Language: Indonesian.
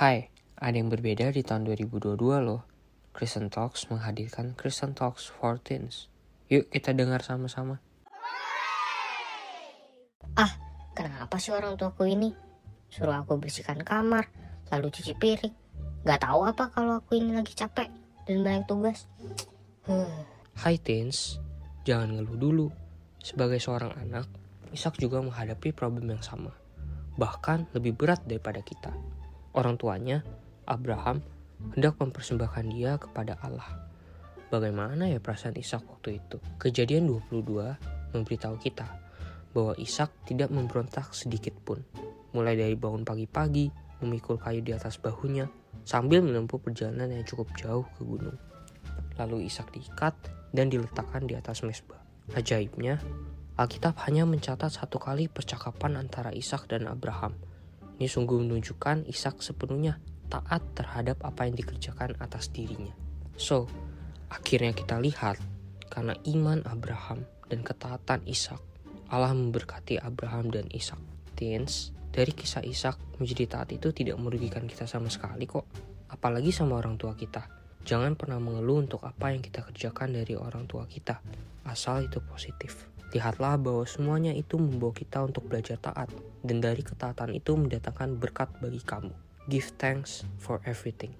Hai, ada yang berbeda di tahun 2022 loh. Kristen Talks menghadirkan Kristen Talks for Teens. Yuk kita dengar sama-sama. Ah, kenapa sih orang tuaku ini? Suruh aku bersihkan kamar, lalu cuci piring. Gak tahu apa kalau aku ini lagi capek dan banyak tugas. Huh. Hai teens, jangan ngeluh dulu. Sebagai seorang anak, Ishak juga menghadapi problem yang sama. Bahkan lebih berat daripada kita. Orang tuanya, Abraham, hendak mempersembahkan dia kepada Allah. Bagaimana ya perasaan Ishak waktu itu? Kejadian 22 memberitahu kita bahwa Ishak tidak memberontak sedikit pun. Mulai dari bangun pagi-pagi, memikul kayu di atas bahunya, sambil menempuh perjalanan yang cukup jauh ke gunung. Lalu Ishak diikat dan diletakkan di atas mesbah. Ajaibnya, Alkitab hanya mencatat satu kali percakapan antara Ishak dan Abraham – ini sungguh menunjukkan Ishak sepenuhnya taat terhadap apa yang dikerjakan atas dirinya. So, akhirnya kita lihat karena iman Abraham dan ketaatan Ishak, Allah memberkati Abraham dan Ishak. Teens, dari kisah Ishak menjadi taat itu tidak merugikan kita sama sekali kok. Apalagi sama orang tua kita. Jangan pernah mengeluh untuk apa yang kita kerjakan dari orang tua kita, asal itu positif. Lihatlah bahwa semuanya itu membawa kita untuk belajar taat, dan dari ketaatan itu mendatangkan berkat bagi kamu. Give thanks for everything.